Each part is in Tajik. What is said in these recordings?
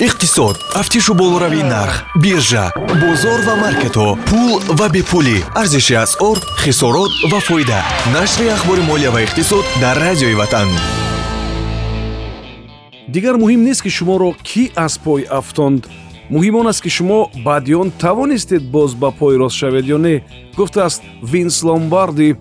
иқтисод. Тафтишу болоравии нарх биржа бозор ва маркетҳо пул ва бепулӣ. Арзиши асъор хисорот ва фоида. Нашри ахбори молия ва иқтисод дар радиои ватан. Дигар муҳим нест ки шуморо кӣ аз пой афтонд? Муҳим он аст ки шумо баъди он тавонистед боз ба пой рост шавед ё не? Гуфтааст винс ломбарди.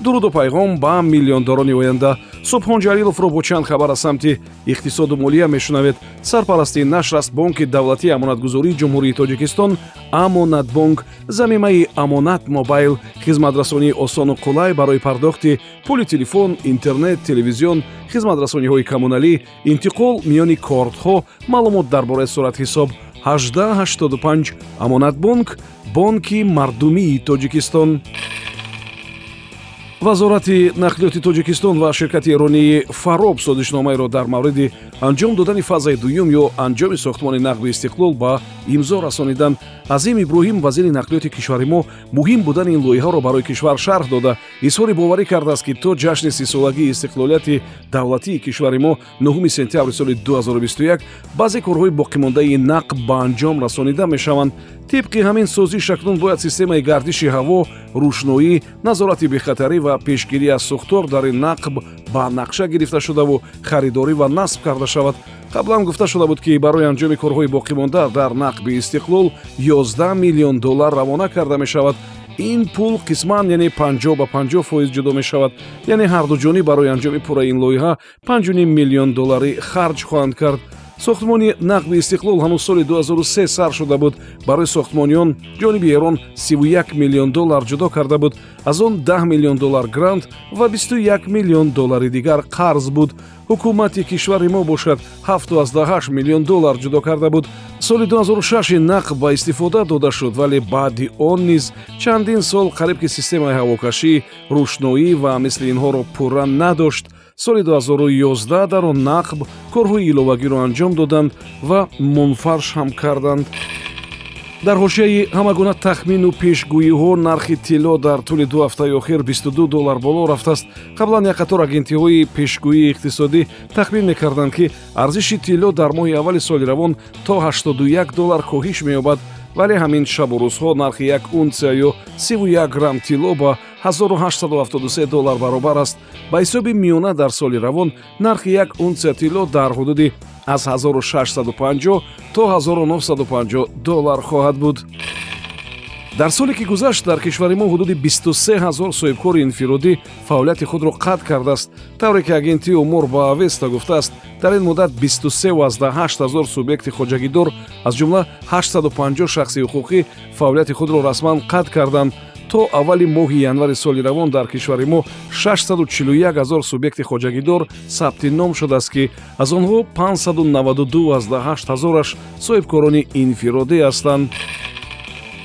Дуруду пайғом ба миллиондорони оянда субҳон ҷалиловро бо чанд хабар аз самти иқтисоду молия мешунавед. Сарпарасти нашр аст бонки давлатии амонатгузории ҷумҳурии тоҷикистон амонатбонк замимаи амонат мобайл хизматрасонии осону қулай барои пардохти пули телефон интернет телевизион хизматрасониҳои коммуналӣ интиқол миёни кортҳо маълумот дар бораи суратҳисоб 1885 амонатбонк бонки мардумии тоҷикистон вазорати нақлиёти тоҷикистон ва ширкати эронии фароб созишномаеро дар мавриди анҷом додани фазаи дуюм ё анҷоми сохтмони нақби истиқлол ба имзо расониданд азим иброҳим вазири нақлиёти кишвари мо муҳим будани ин лоиҳаро барои кишвар шарҳ дода. Изҳори боварӣ кардааст ки то ҷашни сисолагии истиқлолияти давлатии кишвари мо 9 сентябри соли 2021 баъзе корҳои боқимондаи нақб ба анҷом расонида мешаванд тибқи ҳамин созиш акнун бояд системаи гардиши ҳаво рӯшноӣ назорати бехатарӣ ва пешгирӣ аз сӯхтор дар ин нақб ба нақша гирифта шудаву харидорӣ ва насб карда шавад. Қаблан гуфта шуда буд ки барои анҷоми корҳои боқимонда дар нақби истиқлол 11 миллион доллар равона карда мешавад. Ин пул қисман яъне 50 ба 50 фоиз ҷудо мешавад. Яъне ҳардуҷонӣ барои анҷоми пурраи ин лоиҳа 5 миллион долларӣ харҷ хоҳанд кард сохтмони нақби истиқлол ҳанӯз соли 2003 сар шуда буд. Барои сохтмониён ҷониби эрон 31 миллион доллар ҷудо карда буд. Аз он 10 миллион доллар грант ва 21 миллион доллари дигар қарз буд. Ҳукумати кишвари мо бошад 78 миллион доллар ҷудо карда буд. Соли 2006 нақб ба истифода дода шуд вале баъди он низ чандин сол қариб ки системаи ҳавокашӣ рӯшноӣ ва мисли инҳоро пурра надошт соли 2011 дар он нақб корҳои иловагиро анҷом доданд ва мунфарш ҳам карданд. Дар ҳошияи ҳамагуна тахмину пешгӯиҳо нархи тилло дар тӯли ду ҳафтаи охир 22 доллар боло рафтааст. Қаблан як қатор агентиҳои пешгӯии иқтисодӣ тахмин мекарданд ки арзиши тилло дар моҳи аввали соли равон то 81 доллар коҳиш меёбад вале ҳамин шабу рӯзҳо нархи як унсия ё 31 грамм тилло ба 1873 доллар баробар аст. ба ҳисоби миёна дар соли равон нархи як унсия тилло дар ҳудуди аз 1650 то 1950 доллар хоҳад буд дар соле ки гузашт дар кишвари мо ҳудуди 23 ҳазор соҳибкори инфиродӣ фаъолияти худро қатъ кардааст. Тавре ки агентии умур ба авеста гуфтааст дар ин муддат 23 ҳазор субъекти хоҷагидор аз ҷумла 850 шахси ҳуқуқӣ фаъолияти худро расман қатъ карданд. То аввали моҳи январи соли равон дар кишвари мо 641 ҳазор субъекти хоҷагидор сабти ном шудааст ки аз онҳо 592 ҳазораш соҳибкорони инфиродӣ ҳастанд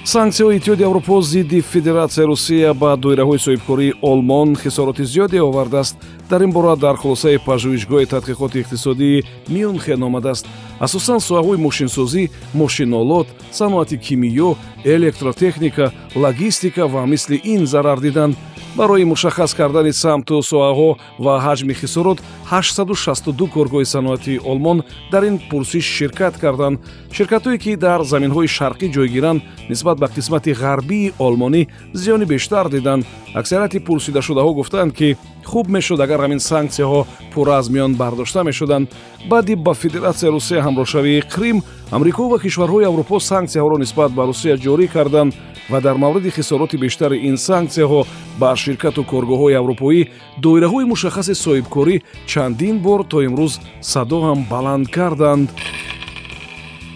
санксияҳои иттиҳоди аврупо зидди федератсияи русия ба доираҳои соҳибкории олмон хисороти зиёде овардааст дар ин бора дар хулосаи пажӯҳишгоҳи тадқиқоти иқтисодии мюнхен омадааст асосан соҳаҳои мошинсозӣ мошинолот саноати кимиё электротехника логистика ва мисли ин зарар диданд барои мушаххас кардани самту соҳаҳо ва ҳаҷми хисорот 862 коргоҳи саноатии олмон дар ин пурсиш ширкат карданд ширкатҳое ки дар заминҳои шарқӣ ҷойгиранд нисбат ба қисмати ғарбии олмонӣ зиёни бештар диданд аксарияти пурсидашудаҳо гуфтанд ки хуб мешуд агар ҳамин санксияҳо пурра аз миён бардошта мешуданд. Баъди ба федератсияи русия ҳамроҳшавии крим амрико ва кишварҳои аврупо санксияҳоро нисбат ба русия ҷорӣ карданд ва дар мавриди хисороти бештари ин санксияҳо ба ширкату коргоҳҳои аврупоӣ доираҳои мушаххаси соҳибкорӣ чандин бор то имрӯз садо ҳам баланд карданд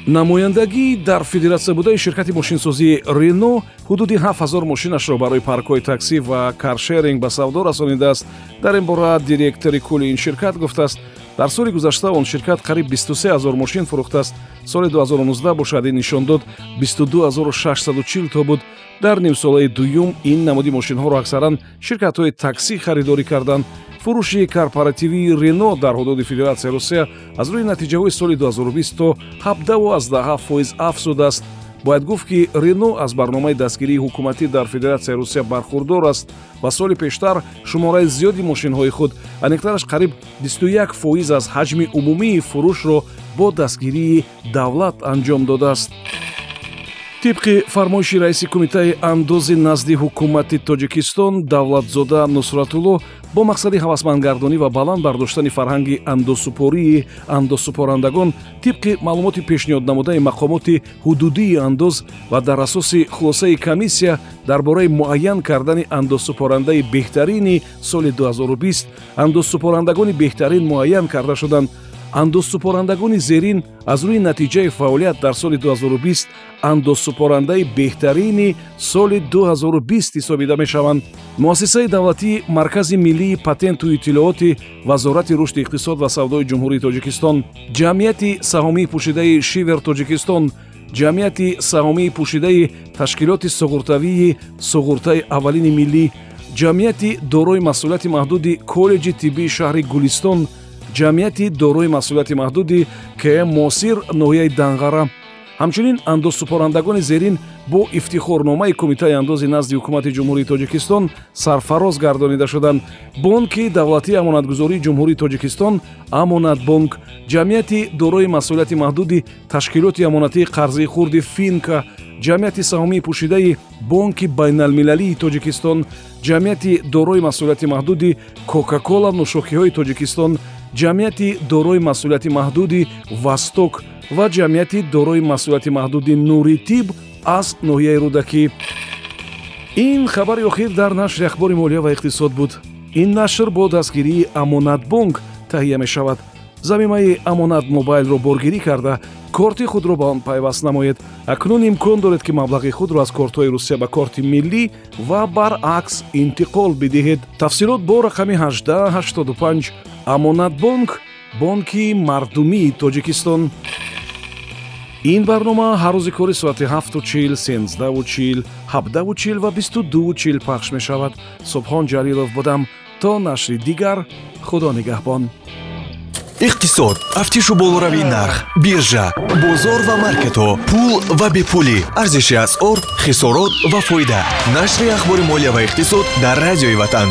намояндагӣ дар федератсия будаи ширкати мошинсозии рено ҳудуди 7000 мошинашро барои паркҳои таксӣ ва каршеринг ба савдо расонидааст дар ин бора директори кулли ин ширкат гуфтааст. Дар соли гузашта он ширкат қариб 23 0 мошин фурӯхтааст. Соли 2019 бошад ин нишон дод 22 640 то буд. Дар нимсолаи дуюм ин намуди мошинҳоро аксаран ширкатҳои таксӣ харидорӣ карданд фурӯши корпоративии рено дар ҳудуди федератсияи русия аз рӯи натиҷаҳои соли 2020 то 17 фоиз афзудааст. Бояд гуфт ки рено аз барномаи дастгирии ҳукуматӣ дар федератсияи русия бархурдор аст ва соли пештар шумораи зиёди мошинҳои худ аниқтараш қариб 21 фоиз аз ҳаҷми умумии фурӯшро бо дастгирии давлат анҷом додааст тибқи фармоиши раиси кумитаи андози назди ҳукумати тоҷикистон давлатзода нусратулло бо мақсади ҳавасмандгардонӣ ва баланд бардоштани фарҳанги андозсупории андозсупорандагон тибқи маълумоти пешниҳод намудаи мақомоти ҳудудии андоз ва дар асоси хулосаи комиссия дар бораи муайян кардани андозсупорандаи беҳтарини соли 2020 андозсупорандагони беҳтарин муайян карда шуданд андозсупорандагони зерин аз рӯи натиҷаи фаъолият дар соли 2020 андозсупорандаи беҳтарини соли 2020 ҳисобида мешаванд. муассисаи давлатии маркази миллии патенту иттилооти вазорати рушди иқтисод ва савдои ҷумҳурии тоҷикистон ҷамъияти саҳомии пӯшидаи шивер тоҷикистон ҷамъияти саҳомии пӯшидаи ташкилоти суғуртавии суғуртаи аввалини миллӣ ҷамъияти дорои масъулияти маҳдуди коллеҷи тиббии шаҳри гулистон ҷамъияти дорои масъулияти маҳдуди км мосир ноҳияи данғара. Ҳамчунин андозсупорандагони зерин бо ифтихорномаи кумитаи андози назди ҳукумати ҷумҳурии тоҷикистон сарфароз гардонида шуданд. Бонки давлатии амонатгузории ҷумҳурии тоҷикистон амонатбонк ҷамъияти дорои масъулияти маҳдуди ташкилоти амонатии қарзии хурди финка ҷамъияти саҳомии пӯшидаи бонки байналмилалии тоҷикистон ҷамъияти дорои масъулияти маҳдуди кока-кола нӯшокиҳои тоҷикистон ҷамъияти дорои масъулияти маҳдуди васток ва ҷамъияти дорои масъулияти маҳдуди нури тиб аз ноҳияи рӯдакӣ. Ин хабари охир дар нашри ахбори молия ва иқтисод буд. Ин нашр бо дастгирии амонатбонк таҳия мешавад. Замимаи амонат мобайлро боргирӣ карда корти худро ба он пайваст намоед. Акнун имкон доред ки маблағи худро аз кортҳои русия ба корти миллӣ ва баръакс интиқол бидиҳед. Тафсилот бо рақами 1885 амонатбонк бонки мардумии тоҷикистон. Ин барнома ҳар рӯзи кори соати 7чил 1сенздаучил 7дачил ва 22чил пахш мешавад. Субҳон ҷалилов будам. То нашри дигар худо нигаҳбон. Иқтисод. Тафтишу болоравии нарх биржа бозор ва маркетҳо пул ва бепулӣ. Арзиши асъор хисорот ва фоида. Нашри ахбори молия ва иқтисод дар радиои ватан